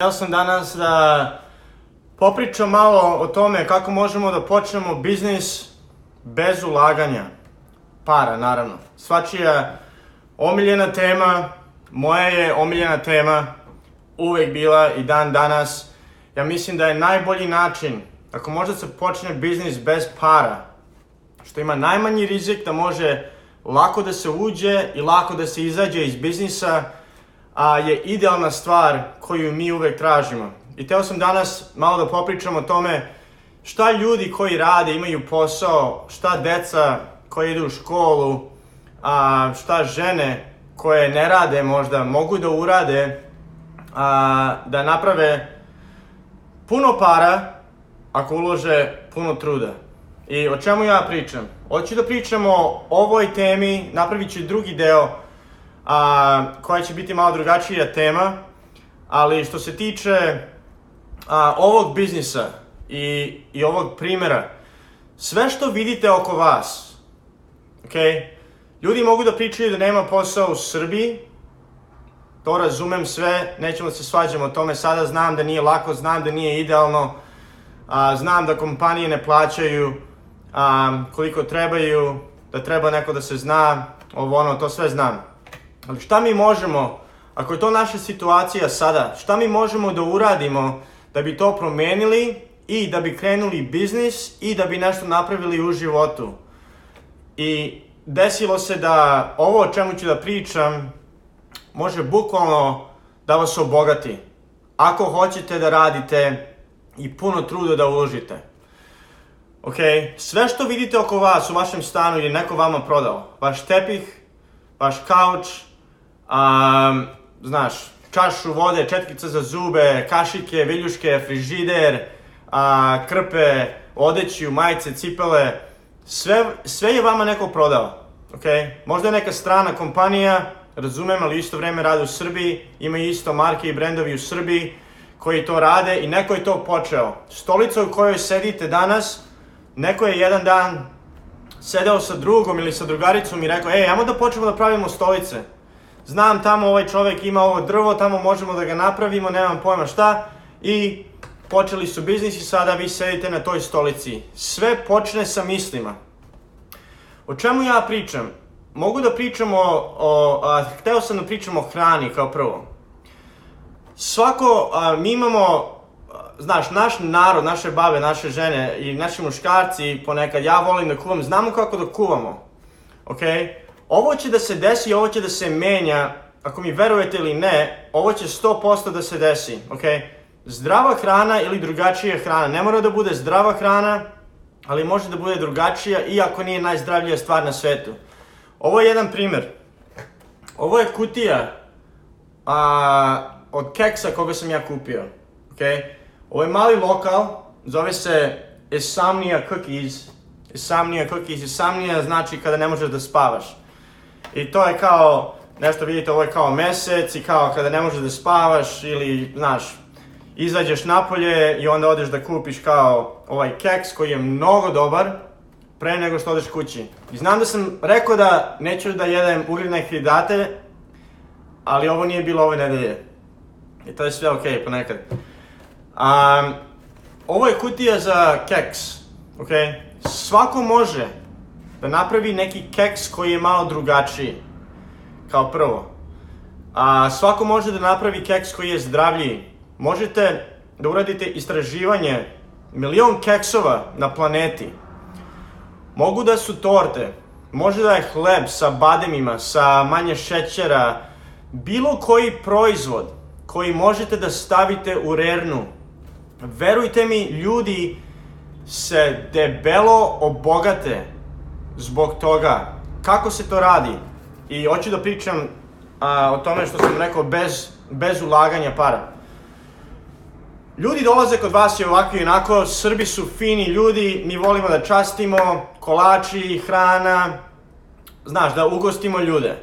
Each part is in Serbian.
Ja sam danas da popričam malo o tome kako možemo da počnemo biznis bez ulaganja. Para, naravno. Svačija omiljena tema, moja je omiljena tema, uvek bila i dan danas. Ja mislim da je najbolji način, ako može da se počne biznis bez para, što ima najmanji rizik da može lako da se uđe i lako da se izađe iz biznisa, a, je idealna stvar koju mi uvek tražimo. I teo sam danas malo da popričam o tome šta ljudi koji rade imaju posao, šta deca koji idu u školu, a, šta žene koje ne rade možda mogu da urade a, da naprave puno para ako ulože puno truda. I o čemu ja pričam? Hoću da pričam o ovoj temi, napravit ću drugi deo a, koja će biti malo drugačija tema, ali što se tiče a, ovog biznisa i, i ovog primera, sve što vidite oko vas, ok, ljudi mogu da pričaju da nema posao u Srbiji, to razumem sve, nećemo da se svađamo o tome, sada znam da nije lako, znam da nije idealno, a, znam da kompanije ne plaćaju a, koliko trebaju, da treba neko da se zna, ovo ono, to sve znam. Ali šta mi možemo, ako je to naša situacija sada, šta mi možemo da uradimo da bi to promenili i da bi krenuli biznis i da bi nešto napravili u životu. I desilo se da ovo o čemu ću da pričam može bukvalno da vas obogati. Ako hoćete da radite i puno truda da uložite. Ok, sve što vidite oko vas u vašem stanu je neko vama prodao. Vaš tepih, vaš kauč, Um, znaš, čašu vode, četkica za zube, kašike, viljuške, frižider, a, krpe, odeću, majice, cipele, sve, sve je vama neko prodao. Okay? Možda je neka strana kompanija, razumem, ali isto vreme rade u Srbiji, ima isto marke i brendovi u Srbiji koji to rade i neko je to počeo. Stolica u kojoj sedite danas, neko je jedan dan sedeo sa drugom ili sa drugaricom i rekao, ej, ajmo da počnemo da pravimo stolice znam tamo ovaj čovek ima ovo drvo, tamo možemo da ga napravimo, nemam pojma šta, i počeli su biznis i sada vi sedite na toj stolici. Sve počne sa mislima. O čemu ja pričam? Mogu da pričam o, o a, hteo sam da pričam o hrani kao prvo. Svako, a, mi imamo znaš, naš narod, naše babe, naše žene i naši muškarci ponekad, ja volim da kuvam, znamo kako da kuvamo, okej? Okay? ovo će da se desi, ovo će da se menja, ako mi verujete ili ne, ovo će 100% da se desi, ok? Zdrava hrana ili drugačija hrana, ne mora da bude zdrava hrana, ali može da bude drugačija, i ako nije najzdravlija stvar na svetu. Ovo je jedan primer. Ovo je kutija a, od keksa koga sam ja kupio. Okay? Ovo je mali lokal, zove se Esamnia Cookies. Esamnia Cookies, Esamnia znači kada ne možeš da spavaš. I to je kao, nešto vidite, ovo je kao mesec i kao kada ne možeš da spavaš ili, znaš, izađeš napolje i onda odeš da kupiš kao ovaj keks koji je mnogo dobar pre nego što odeš kući. I znam da sam rekao da neću da jedem ugljene hidrate, ali ovo nije bilo ove nedelje. I to je sve okej okay, ponekad. Um, ovo je kutija za keks, ok? Svako može da napravi neki keks koji je malo drugačiji. Kao prvo. A, svako može da napravi keks koji je zdravlji. Možete da uradite istraživanje milion keksova na planeti. Mogu da su torte, može da je hleb sa bademima, sa manje šećera, bilo koji proizvod koji možete da stavite u rernu. Verujte mi, ljudi se debelo obogate zbog toga. Kako se to radi? I hoću da pričam a, o tome što sam rekao bez, bez ulaganja para. Ljudi dolaze kod vas i ovako i onako, Srbi su fini ljudi, mi volimo da častimo, kolači, hrana, znaš, da ugostimo ljude.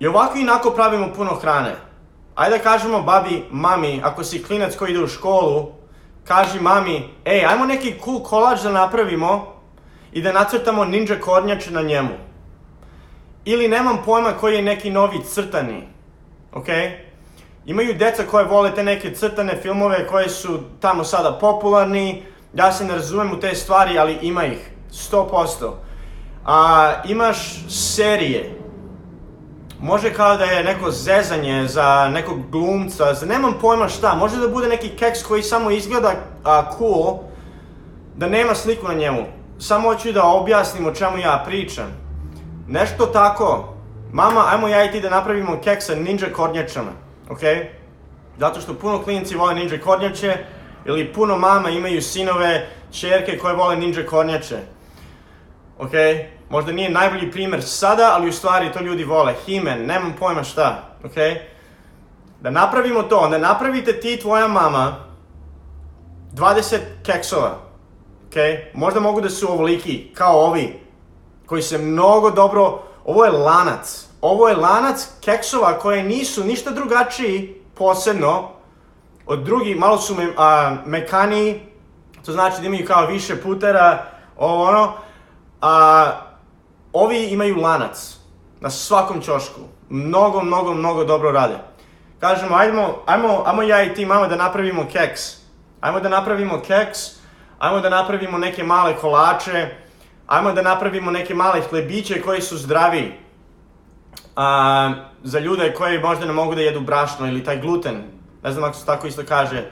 I ovako i onako pravimo puno hrane. Ajde da kažemo babi, mami, ako si klinac koji ide u školu, kaži mami, ej, ajmo neki cool kolač da napravimo, i da nacrtamo ninja kornjače na njemu. Ili nemam pojma koji je neki novi crtani, ok? Imaju deca koje vole te neke crtane filmove koje su tamo sada popularni, ja se ne razumem u te stvari, ali ima ih, 100%. A, imaš serije, može kao da je neko zezanje za nekog glumca, za nemam pojma šta, može da bude neki keks koji samo izgleda a, cool, da nema sliku na njemu, samo hoću da objasnim o čemu ja pričam. Nešto tako, mama, ajmo ja i ti da napravimo kek sa ninja kornjačama, ok? Zato što puno klinici vole ninja kornjače, ili puno mama imaju sinove, čerke koje vole ninja kornjače. Ok? Možda nije najbolji primer sada, ali u stvari to ljudi vole. Himen, nemam pojma šta. Ok? Da napravimo to, onda napravite ti tvoja mama 20 keksova okay? možda mogu da su ovoliki kao ovi, koji se mnogo dobro, ovo je lanac, ovo je lanac keksova koje nisu ništa drugačiji posebno od drugih, malo su me, a, mekaniji, to znači da imaju kao više putera, ovo ono, a ovi imaju lanac na svakom čošku. Mnogo, mnogo, mnogo dobro rade. Kažemo, ajmo, ajmo, ajmo ja i ti mama da napravimo keks. Ajmo da napravimo keks ajmo da napravimo neke male kolače, ajmo da napravimo neke male hlebiće koji su zdravi A, za ljude koji možda ne mogu da jedu brašno ili taj gluten, ne znam ako se tako isto kaže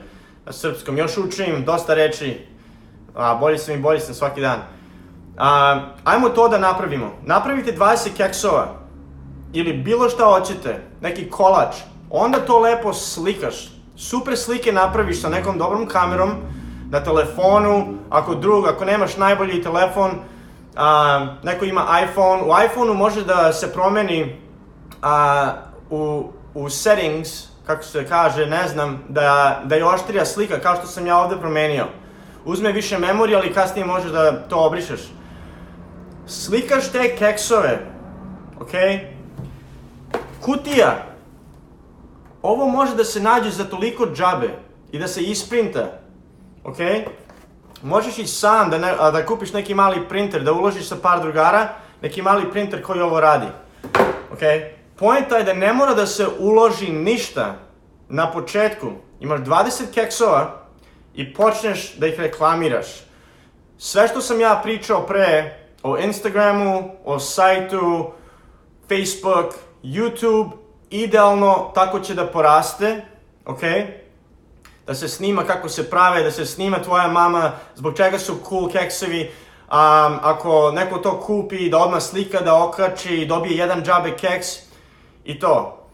na srpskom, još učim dosta reči, a, bolji sam i bolji sam svaki dan. A, ajmo to da napravimo. Napravite 20 keksova ili bilo šta hoćete, neki kolač, onda to lepo slikaš. Super slike napraviš sa nekom dobrom kamerom, na telefonu, ako drug, ako nemaš najbolji telefon, a, neko ima iPhone, u iPhoneu može da se promeni a, u, u settings, kako se kaže, ne znam, da, da je oštrija slika, kao što sam ja ovde promenio. Uzme više memorije, ali kasnije možeš da to obrišeš. Slikaš te keksove, ok? Kutija. Ovo može da se nađe za toliko džabe i da se isprinta ok? Možeš i sam da, ne, da kupiš neki mali printer, da uložiš sa par drugara, neki mali printer koji ovo radi. Ok? Poenta je da ne mora da se uloži ništa na početku. Imaš 20 keksova i počneš da ih reklamiraš. Sve što sam ja pričao pre o Instagramu, o sajtu, Facebook, YouTube, idealno tako će da poraste, Okay? da se snima kako se prave, da se snima tvoja mama, zbog čega su cool keksevi, um, ako neko to kupi, da odmah slika, da okači, dobije jedan džabe keks i to.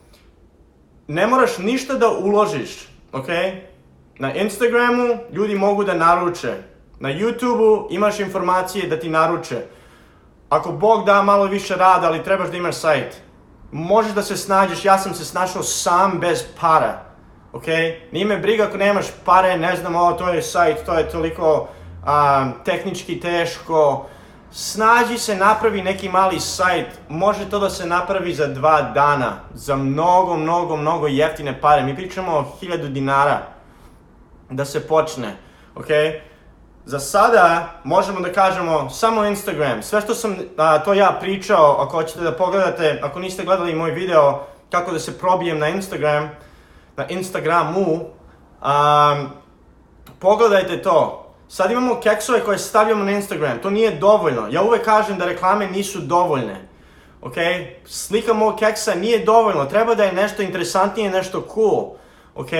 Ne moraš ništa da uložiš, ok? Na Instagramu ljudi mogu da naruče. Na YouTubeu imaš informacije da ti naruče. Ako Bog da malo više rada, ali trebaš da imaš sajt. Možeš da se snađeš, ja sam se snašao sam bez para ok? Nije me briga ako nemaš pare, ne znam, ovo to je sajt, to je toliko um, tehnički teško. Snađi se, napravi neki mali sajt, može to da se napravi za dva dana, za mnogo, mnogo, mnogo jeftine pare. Mi pričamo o hiljadu dinara da se počne, ok? Za sada možemo da kažemo samo Instagram. Sve što sam a, to ja pričao, ako hoćete da pogledate, ako niste gledali moj video kako da se probijem na Instagram, na Instagramu, um, pogledajte to. Sad imamo keksove koje stavljamo na Instagram, to nije dovoljno. Ja uvek kažem da reklame nisu dovoljne. Ok, slika mog keksa nije dovoljno, treba da je nešto interesantnije, nešto cool. Ok,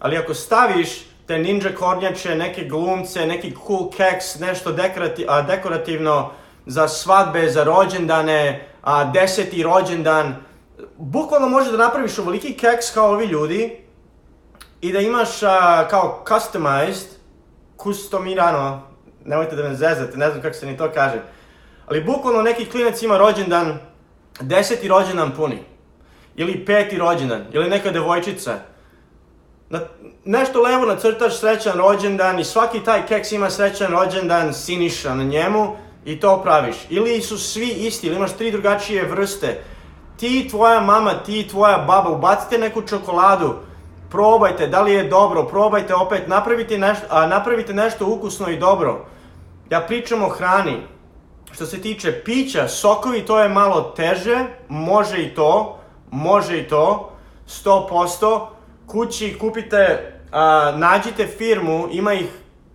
ali ako staviš te ninja kornjače, neke glumce, neki cool keks, nešto dekorati, a, dekorativno za svadbe, za rođendane, a, deseti rođendan, bukvalno možeš da napraviš ovoliki keks kao ovi ljudi i da imaš a, kao customized, customirano, nemojte da me zezate, ne znam kako se ni to kaže, ali bukvalno neki klinac ima rođendan, deseti rođendan puni, ili peti rođendan, ili neka devojčica, na, nešto levo nacrtaš srećan rođendan i svaki taj keks ima srećan rođendan Siniša na njemu i to praviš. Ili su svi isti, ili imaš tri drugačije vrste ti i tvoja mama, ti i tvoja baba, ubacite neku čokoladu, probajte, da li je dobro, probajte opet, napravite nešto, a, napravite nešto ukusno i dobro. Ja pričam o hrani. Što se tiče pića, sokovi, to je malo teže, može i to, može i to, 100%. Kući kupite, a, nađite firmu, ima ih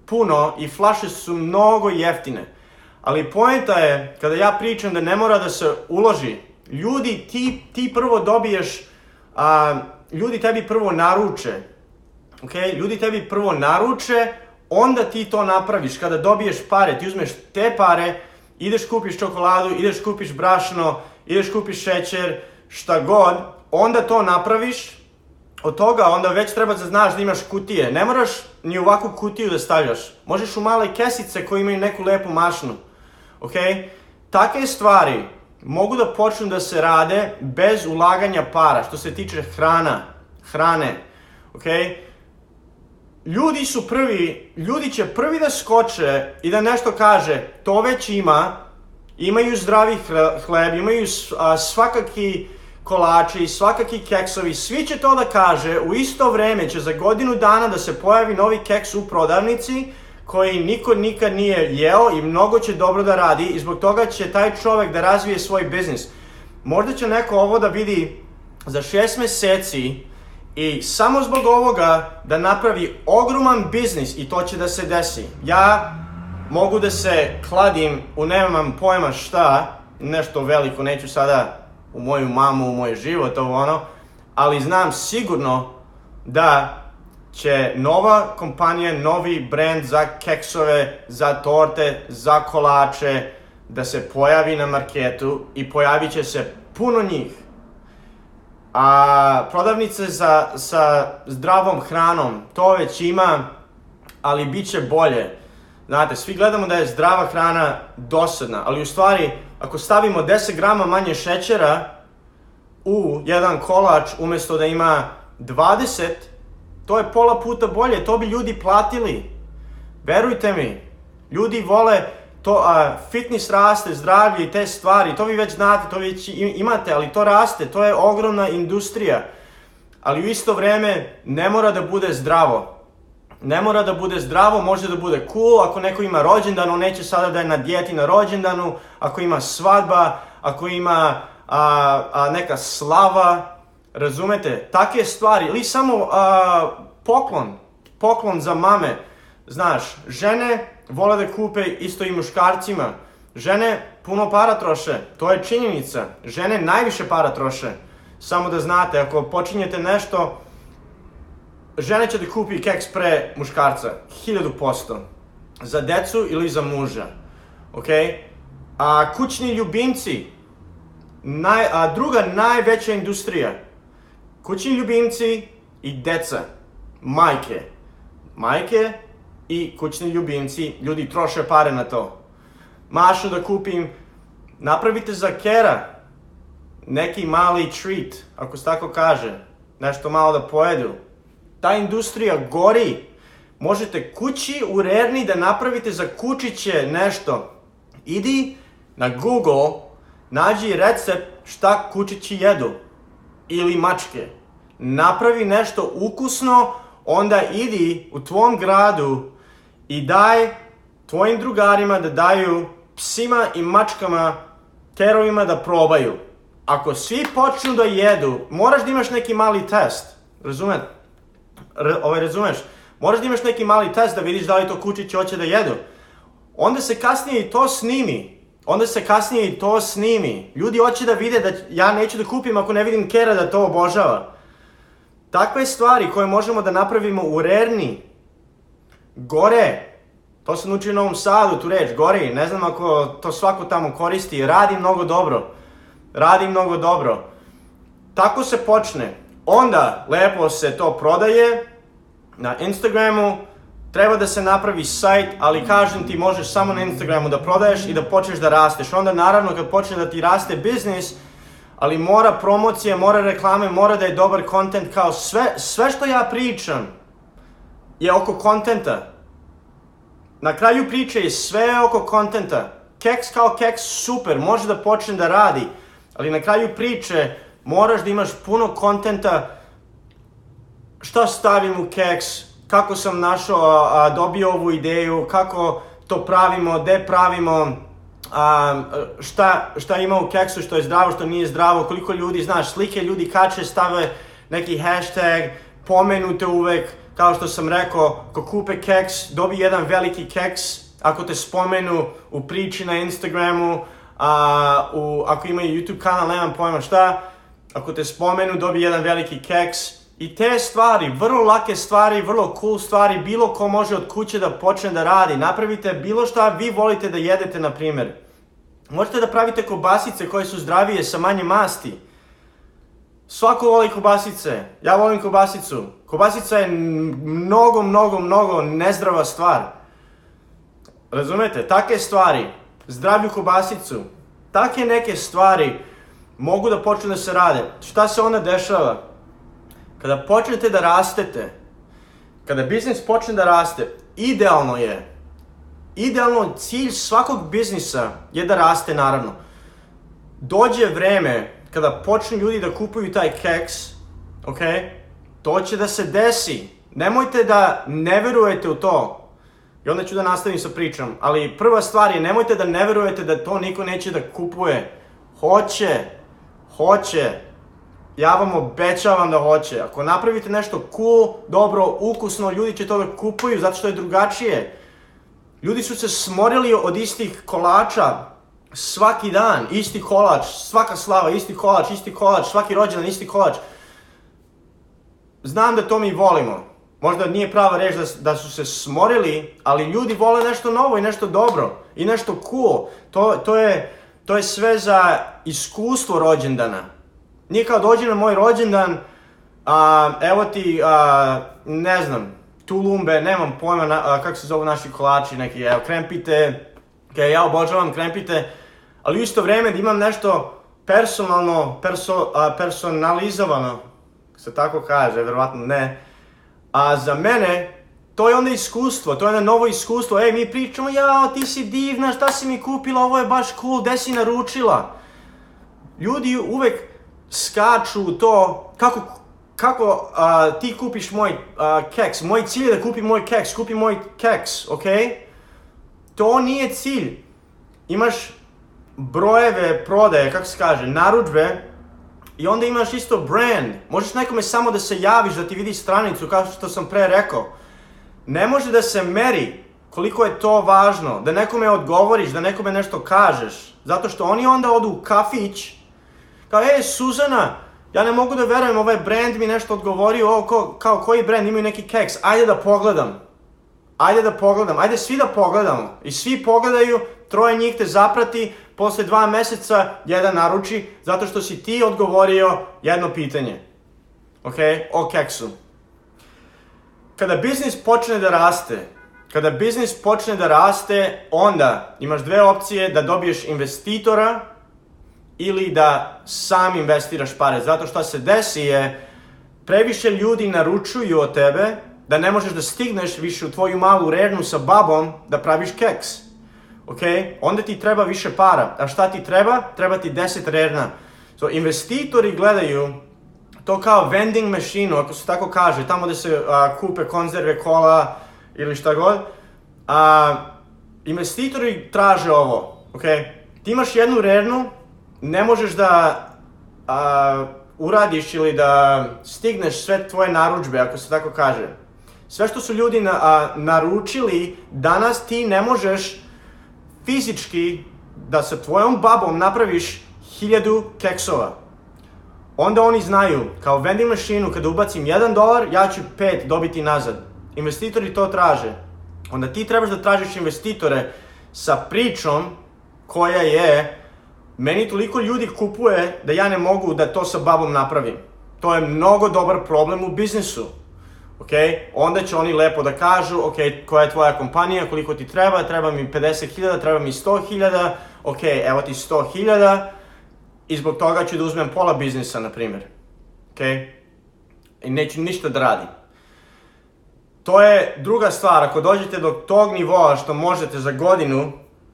puno i flaše su mnogo jeftine. Ali poenta je, kada ja pričam da ne mora da se uloži, Ljudi, ti, ti prvo dobiješ, a, ljudi tebi prvo naruče, ok, ljudi tebi prvo naruče, onda ti to napraviš, kada dobiješ pare, ti uzmeš te pare, ideš kupiš čokoladu, ideš kupiš brašno, ideš kupiš šećer, šta god, onda to napraviš, od toga onda već treba da znaš da imaš kutije. Ne moraš ni ovakvu kutiju da stavljaš. Možeš u male kesice koje imaju neku lepu mašnu. Ok? Take stvari mogu da počnu da se rade bez ulaganja para, što se tiče hrana, hrane, ok? Ljudi su prvi, ljudi će prvi da skoče i da nešto kaže, to već ima, imaju zdravi hleb, imaju svakaki kolači, svakaki keksovi, svi će to da kaže, u isto vreme će za godinu dana da se pojavi novi keks u prodavnici, koji niko nikad nije jeo i mnogo će dobro da radi i zbog toga će taj čovek da razvije svoj biznis. Možda će neko ovo da vidi za šest meseci i samo zbog ovoga da napravi ogroman biznis i to će da se desi. Ja mogu da se kladim u nemam pojma šta, nešto veliko, neću sada u moju mamu, u moj život, ovo ono, ali znam sigurno da će nova kompanija, novi brand za keksove, za torte, za kolače da se pojavi na marketu i pojavit će se puno njih. A prodavnice za, sa zdravom hranom, to već ima, ali bit će bolje. Znate, svi gledamo da je zdrava hrana dosadna, ali u stvari, ako stavimo 10 grama manje šećera u jedan kolač, umesto da ima 20, To je pola puta bolje, to bi ljudi platili. Verujte mi, ljudi vole to, a, fitness raste, zdravlje i te stvari, to vi već znate, to već imate, ali to raste, to je ogromna industrija. Ali u isto vreme ne mora da bude zdravo. Ne mora da bude zdravo, može da bude cool, ako neko ima rođendan, on neće sada da je na dijeti na rođendanu, ako ima svadba, ako ima a, a neka slava, Razumete? Takve stvari, ili samo a, poklon, poklon za mame. Znaš, žene vole da kupe isto i muškarcima. Žene puno para troše, to je činjenica. Žene najviše para troše. Samo da znate, ako počinjete nešto, žene će da kupi keks pre muškarca, 1000%. Za decu ili za muža. Ok? A kućni ljubimci, naj, a druga najveća industrija kućni ljubimci i deca, majke. Majke i kućni ljubimci, ljudi troše pare na to. Mašu da kupim, napravite za kera neki mali treat, ako se tako kaže, nešto malo da pojedu. Ta industrija gori, možete kući u Rerni da napravite za kučiće nešto. Idi na Google, nađi recept šta kučići jedu ili mačke. Napravi nešto ukusno, onda idi u tvom gradu i daj tvojim drugarima da daju psima i mačkama, terovima da probaju. Ako svi počnu da jedu, moraš da imaš neki mali test. Razumeš? Re, ovaj, razumeš? Moraš da imaš neki mali test da vidiš da li to kučići hoće da jedu. Onda se kasnije i to snimi onda se kasnije to snimi. Ljudi hoće da vide da ja neću da kupim ako ne vidim Kera da to obožava. Takve stvari koje možemo da napravimo u Rerni, gore, to sam učio u Novom Sadu, tu reč, gore, ne znam ako to svako tamo koristi, radi mnogo dobro. Radi mnogo dobro. Tako se počne. Onda lepo se to prodaje na Instagramu, Treba da se napravi sajt, ali mm. kažem ti možeš samo na Instagramu da prodaješ i da počneš da rasteš. Onda naravno kad počne da ti raste biznis, ali mora promocije, mora reklame, mora da je dobar kontent kao sve, sve što ja pričam je oko kontenta. Na kraju priče je sve oko kontenta. Keks kao keks super, može da počne da radi, ali na kraju priče moraš da imaš puno kontenta šta stavim u keks, kako sam našao, a, dobio ovu ideju, kako to pravimo, gde pravimo, a, šta, šta ima u keksu, što je zdravo, što nije zdravo, koliko ljudi, znaš, slike ljudi kače, stave neki hashtag, pomenute uvek, kao što sam rekao, ko kupe keks, dobi jedan veliki keks, ako te spomenu u priči na Instagramu, a, u, ako imaju YouTube kanal, nemam pojma šta, ako te spomenu, dobi jedan veliki keks, I te stvari, vrlo lake stvari, vrlo cool stvari, bilo ko može od kuće da počne da radi. Napravite bilo šta vi volite da jedete, na primjer. Možete da pravite kobasice koje su zdravije, sa manje masti. Svako voli kobasice. Ja volim kobasicu. Kobasica je mnogo, mnogo, mnogo nezdrava stvar. Razumete? Take stvari, zdravlju kobasicu, take neke stvari mogu da počnu da se rade. Šta se onda dešava? Kada počnete da rastete, kada biznis počne da raste, idealno je, idealno cilj svakog biznisa je da raste naravno. Dođe vreme kada počnu ljudi da kupuju taj keks, ok, to će da se desi. Nemojte da ne verujete u to. I onda ću da nastavim sa pričom. Ali prva stvar je, nemojte da ne verujete da to niko neće da kupuje. Hoće, hoće, Ja vam obećavam da hoće. Ako napravite nešto cool, dobro, ukusno, ljudi će to da kupuju zato što je drugačije. Ljudi su se smorili od istih kolača svaki dan, isti kolač, svaka slava, isti kolač, isti kolač, svaki rođendan, isti kolač. Znam da to mi volimo. Možda nije prava reč da, da su se smorili, ali ljudi vole nešto novo i nešto dobro i nešto cool. To, to, je, to je sve za iskustvo rođendana Nije kao dođi na moj rođendan, a, evo ti, a, ne znam, tulumbe, nemam pojma na, a, kako se zovu naši kolači neki, evo krempite, okay, ja obožavam krempite, ali u isto vreme da imam nešto personalno, perso, a, personalizovano, se tako kaže, verovatno ne, a za mene to je onda iskustvo, to je onda novo iskustvo, ej mi pričamo, jao ti si divna, šta si mi kupila, ovo je baš cool, gde si naručila? Ljudi uvek, skaču u to kako, kako a, ti kupiš moj a, keks, moj cilj je da kupi moj keks, kupi moj keks, ok? To nije cilj. Imaš brojeve prodaje, kako se kaže, narudžbe i onda imaš isto brand. Možeš nekome samo da se javiš, da ti vidi stranicu, kao što sam pre rekao. Ne može da se meri koliko je to važno, da nekome odgovoriš, da nekome nešto kažeš. Zato što oni onda odu u kafić, Kao, ej, Suzana, ja ne mogu da verujem, ovaj brand mi nešto odgovorio, ovo ko, kao koji brand, imaju neki keks, ajde da pogledam. Ajde da pogledam, ajde svi da pogledamo. I svi pogledaju, troje njih te zaprati, posle dva meseca jedan naruči, zato što si ti odgovorio jedno pitanje. Ok, o keksu. Kada biznis počne da raste, kada biznis počne da raste, onda imaš dve opcije da dobiješ investitora ili da sam investiraš pare. Zato što se desi je, previše ljudi naručuju od tebe da ne možeš da stigneš više u tvoju malu rernu sa babom da praviš keks. Ok? Onda ti treba više para. A šta ti treba? Treba ti 10 rerna. So, investitori gledaju to kao vending machine, ako se tako kaže, tamo gde se a, kupe konzerve, kola ili šta god. A, investitori traže ovo, ok? Ti imaš jednu rernu, ne možeš da a, uradiš ili da stigneš sve tvoje naručbe, ako se tako kaže. Sve što su ljudi na, a, naručili, danas ti ne možeš fizički da sa tvojom babom napraviš hiljadu keksova. Onda oni znaju, kao vending mašinu, kada ubacim 1 dolar, ja ću 5 dobiti nazad. Investitori to traže. Onda ti trebaš da tražiš investitore sa pričom koja je meni toliko ljudi kupuje da ja ne mogu da to sa babom napravim. To je mnogo dobar problem u biznisu. Ok, onda će oni lepo da kažu, ok, koja je tvoja kompanija, koliko ti treba, treba mi 50.000, treba mi 100.000, ok, evo ti 100.000 i zbog toga ću da uzmem pola biznisa, na primjer. Ok, i neću ništa da radim. To je druga stvar, ako dođete do tog nivoa što možete za godinu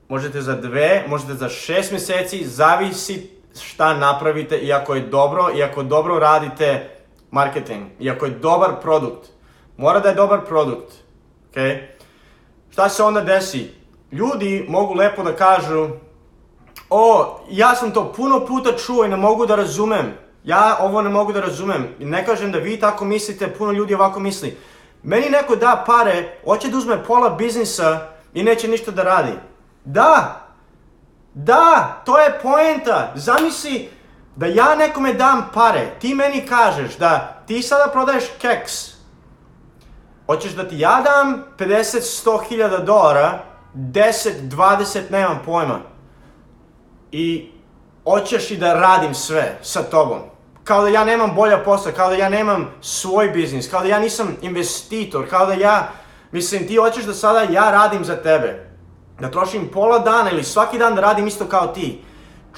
možete za dve, možete za šest meseci, zavisi šta napravite i ako je dobro, i ako dobro radite marketing, i ako je dobar produkt. Mora da je dobar produkt. Okay? Šta se onda desi? Ljudi mogu lepo da kažu o, ja sam to puno puta čuo i ne mogu da razumem. Ja ovo ne mogu da razumem. Ne kažem da vi tako mislite, puno ljudi ovako misli. Meni neko da pare, hoće da uzme pola biznisa i neće ništa da radi. Da! Da! To je poenta! Zamisli da ja nekome dam pare, ti meni kažeš da ti sada prodaješ keks. Hoćeš da ti ja dam 50, 100 hiljada dolara, 10, 20, nemam pojma. I hoćeš i da radim sve sa tobom. Kao da ja nemam bolja posla, kao da ja nemam svoj biznis, kao da ja nisam investitor, kao da ja, mislim ti hoćeš da sada ja radim za tebe da trošim pola dana ili svaki dan da radim isto kao ti.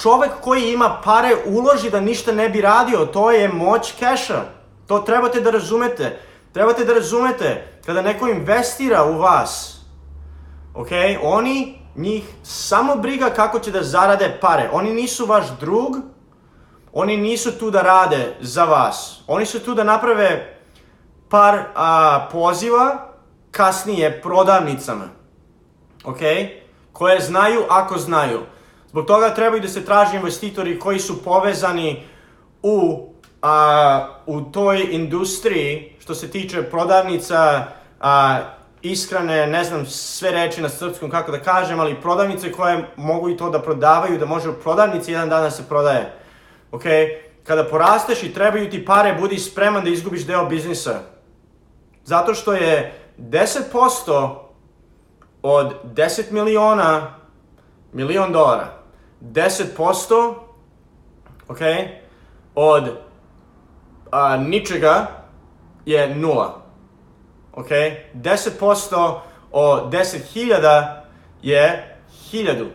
Čovek koji ima pare uloži da ništa ne bi radio, to je moć keša. To trebate da razumete. Trebate da razumete, kada neko investira u vas, ok, oni, njih samo briga kako će da zarade pare. Oni nisu vaš drug, oni nisu tu da rade za vas. Oni su tu da naprave par a, poziva kasnije prodavnicama ok? Koje znaju ako znaju. Zbog toga trebaju da se traže investitori koji su povezani u, a, u toj industriji što se tiče prodavnica, a, iskrane, ne znam sve reči na srpskom kako da kažem, ali prodavnice koje mogu i to da prodavaju, da može u prodavnici jedan dan da se prodaje. Ok? Kada porasteš i trebaju ti pare, budi spreman da izgubiš deo biznisa. Zato što je 10% od 10 miliona, milion dolara, 10%, ok, od a, ničega je nula. Ok, 10% od 10.000 je 1000.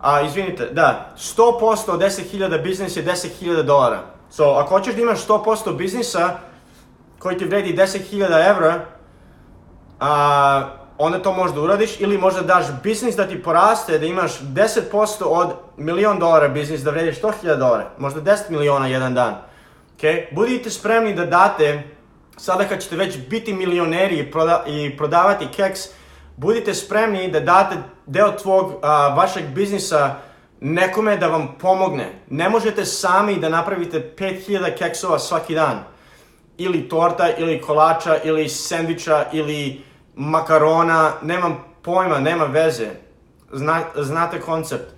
A, izvinite, da, 100% od 10.000 biznis je 10.000 dolara. So, ako hoćeš da imaš 100% biznisa koji ti vredi 10.000 evra, a, onda to možda uradiš ili možda daš biznis da ti poraste, da imaš 10% od milion dolara biznis da vrediš 100.000 dolara, možda 10 miliona jedan dan. Okay? Budite spremni da date, sada kad ćete već biti milioneri i, proda, i prodavati keks, budite spremni da date deo tvog, a, vašeg biznisa nekome da vam pomogne. Ne možete sami da napravite 5000 keksova svaki dan. Ili torta, ili kolača, ili sendviča, ili makarona, nemam pojma, nema veze. Zna, znate koncept.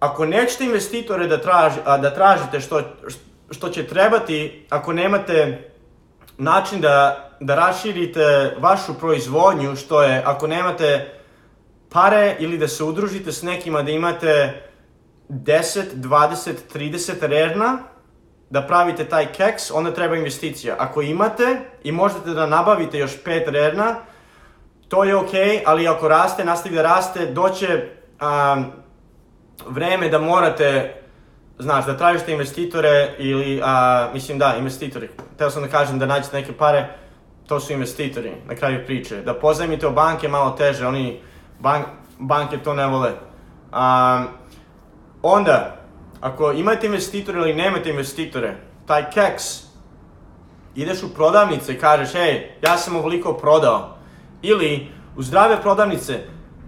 Ako nećete investitore da, traži, da tražite što, što će trebati, ako nemate način da, da raširite vašu proizvodnju, što je ako nemate pare ili da se udružite s nekima da imate 10, 20, 30 rerna, da pravite taj keks, onda treba investicija. Ako imate i možete da nabavite još pet rerna, to je ok, ali ako raste, nastavi da raste, doće a, vreme da morate, znaš, da tražite investitore ili, a, mislim da, investitori. Teo sam da kažem da nađete neke pare, to su investitori na kraju priče. Da pozajmite o banke malo teže, oni bank, banke to ne vole. A, onda, Ako imate investitore ili nemate investitore, taj keks, ideš u prodavnice i kažeš, ej, ja sam ovoliko prodao. Ili, u zdrave prodavnice,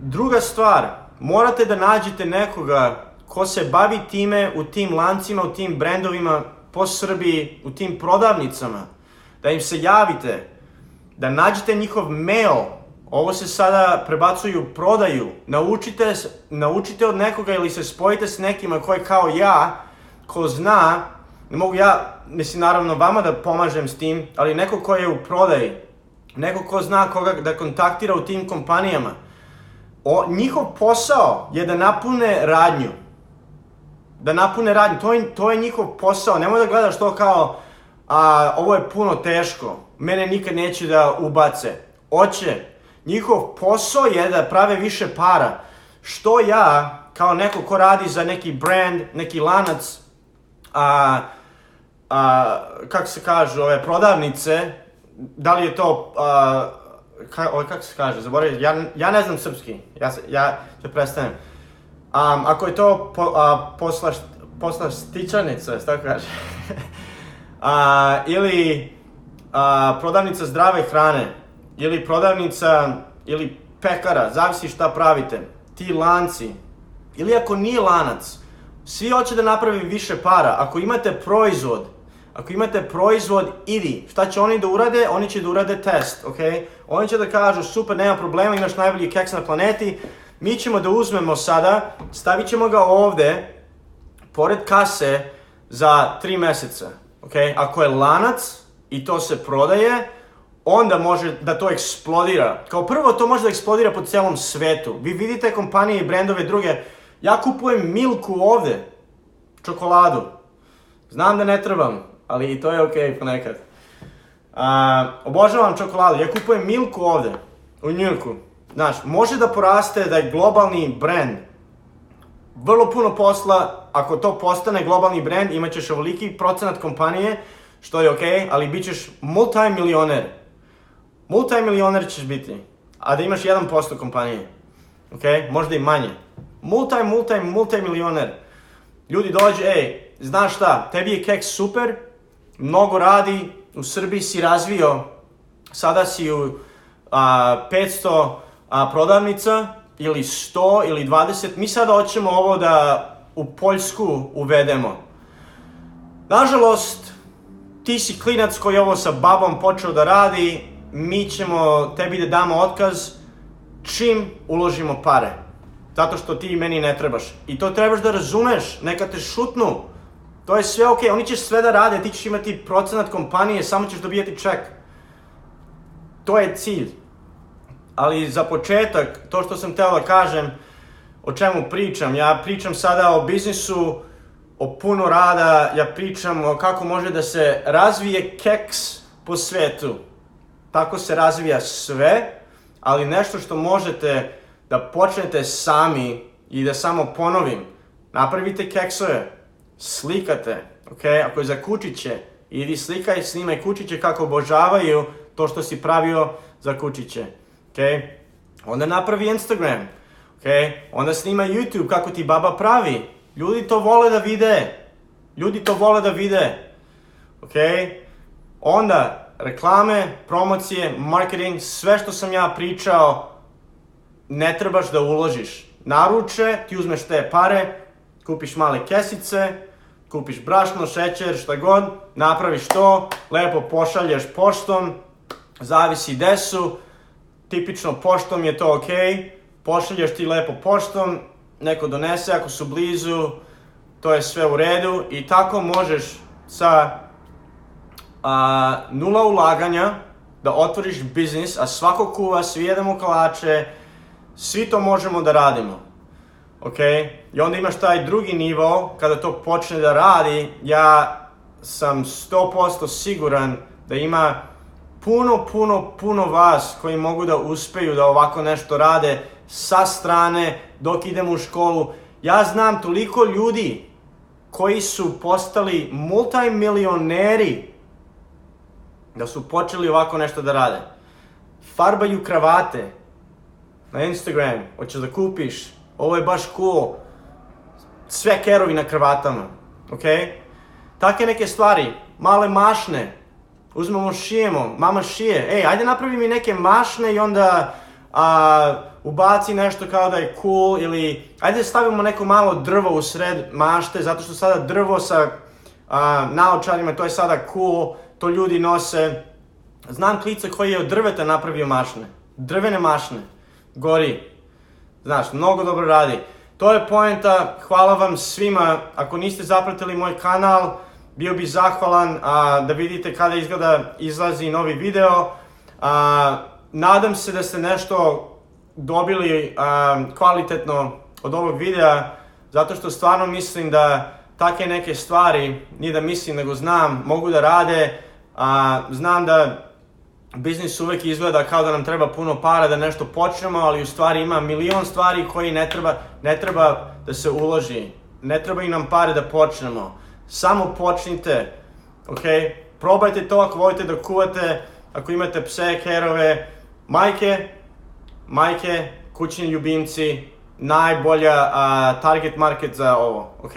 druga stvar, morate da nađete nekoga ko se bavi time u tim lancima, u tim brendovima po Srbiji, u tim prodavnicama, da im se javite, da nađete njihov mail, Ovo se sada prebacuju u prodaju. Naučite, naučite od nekoga ili se spojite s nekima ko je kao ja, ko zna, ne mogu ja, mislim naravno vama da pomažem s tim, ali neko ko je u prodaji, neko ko zna koga da kontaktira u tim kompanijama. O, njihov posao je da napune radnju. Da napune radnju, to je, to je njihov posao. Nemoj da gledaš to kao, a, ovo je puno teško, mene nikad neće da ubace. Oće, Njihov posao je da prave više para. Što ja, kao neko ko radi za neki brand, neki lanac, a, a, kak se kaže, ove prodavnice, da li je to, a, ka, o, kak se kaže, zaboravim, ja, ja ne znam srpski, ja, ja ću prestanem. Um, ako je to po, a, posla, posla stičanica, šta kaže, a, ili a, prodavnica zdrave hrane, ili prodavnica, ili pekara, zavisi šta pravite, ti lanci, ili ako nije lanac, svi hoće da napravi više para. Ako imate proizvod, ako imate proizvod, idi. Šta će oni da urade? Oni će da urade test, ok? Oni će da kažu, super, nema problema, imaš najbolji keks na planeti. Mi ćemo da uzmemo sada, stavit ćemo ga ovde, pored kase, za 3 meseca. Ok, ako je lanac i to se prodaje, onda može da to eksplodira. Kao prvo, to može da eksplodira po celom svetu. Vi vidite kompanije i brendove druge. Ja kupujem Milku ovde, čokoladu. Znam da ne trebam, ali i to je okej okay ponekad. A, obožavam čokoladu. Ja kupujem Milku ovde, u Njurku. Znaš, može da poraste da je globalni brend. Vrlo puno posla, ako to postane globalni brend, imaćeš ovoliki procenat kompanije, što je okej, okay, ali bit ćeš multimilioner Multimilioner ćeš biti, a da imaš 1% kompanije. Ok, možda i manje. Multi, multi, multimilioner. Ljudi dođe, ej, znaš šta, tebi je keks super, mnogo radi, u Srbiji si razvio, sada si u a, 500 a, prodavnica, ili 100, ili 20, mi sada hoćemo ovo da u Poljsku uvedemo. Nažalost, ti si klinac koji je ovo sa babom počeo da radi, mi ćemo tebi da damo otkaz čim uložimo pare. Zato što ti meni ne trebaš. I to trebaš da razumeš, neka te šutnu. To je sve okej, okay. oni će sve da rade, ti ćeš imati procenat kompanije, samo ćeš dobijati ček. To je cilj. Ali za početak, to što sam teo da kažem, o čemu pričam, ja pričam sada o biznisu, o puno rada, ja pričam o kako može da se razvije keks po svetu tako se razvija sve, ali nešto što možete da počnete sami i da samo ponovim. Napravite keksove, slikate, ok? Ako je za kučiće, idi slikaj, snimaj kučiće kako obožavaju to što si pravio za kučiće, ok? Onda napravi Instagram, ok? Onda snima YouTube kako ti baba pravi. Ljudi to vole da vide. Ljudi to vole da vide. Ok? Onda reklame, promocije, marketing, sve što sam ja pričao, ne trebaš da uložiš. Naruče, ti uzmeš te pare, kupiš male kesice, kupiš brašno, šećer, šta god, napraviš to, lepo pošalješ poštom, zavisi gde su, tipično poštom je to ok, pošalješ ti lepo poštom, neko donese ako su blizu, to je sve u redu i tako možeš sa a, nula ulaganja, da otvoriš biznis, a svako kuva, svi jedemo kolače, svi to možemo da radimo. Ok? I onda imaš taj drugi nivo, kada to počne da radi, ja sam 100% siguran da ima puno, puno, puno vas koji mogu da uspeju da ovako nešto rade sa strane dok idemo u školu. Ja znam toliko ljudi koji su postali multimilioneri da su počeli ovako nešto da rade. Farbaju kravate na Instagram, hoćeš da kupiš, ovo je baš cool, sve kerovi na kravatama, ok? Take neke stvari, male mašne, uzmemo šijemo, mama šije, ej, ajde napravi mi neke mašne i onda a, ubaci nešto kao da je cool ili ajde stavimo neko malo drvo u sred mašte zato što sada drvo sa a, naočarima, to je sada cool, to ljudi nose. Znam klica koji je od drveta napravio mašne. Drvene mašne. Gori. Znaš, mnogo dobro radi. To je poenta, hvala vam svima. Ako niste zapratili moj kanal, bio bih zahvalan a, da vidite kada izgleda izlazi novi video. A, nadam se da ste nešto dobili a, kvalitetno od ovog videa, zato što stvarno mislim da take neke stvari, nije da mislim nego znam, mogu da rade A, znam da biznis uvek izgleda kao da nam treba puno para da nešto počnemo, ali u stvari ima milion stvari koji ne treba, ne treba da se uloži. Ne treba i nam pare da počnemo. Samo počnite, ok? Probajte to ako volite da kuvate, ako imate pse, kerove, majke, majke, kućni ljubimci, najbolja a, target market za ovo, ok?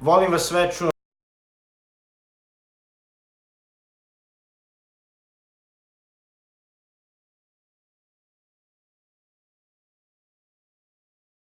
Volim vas sve, čujem.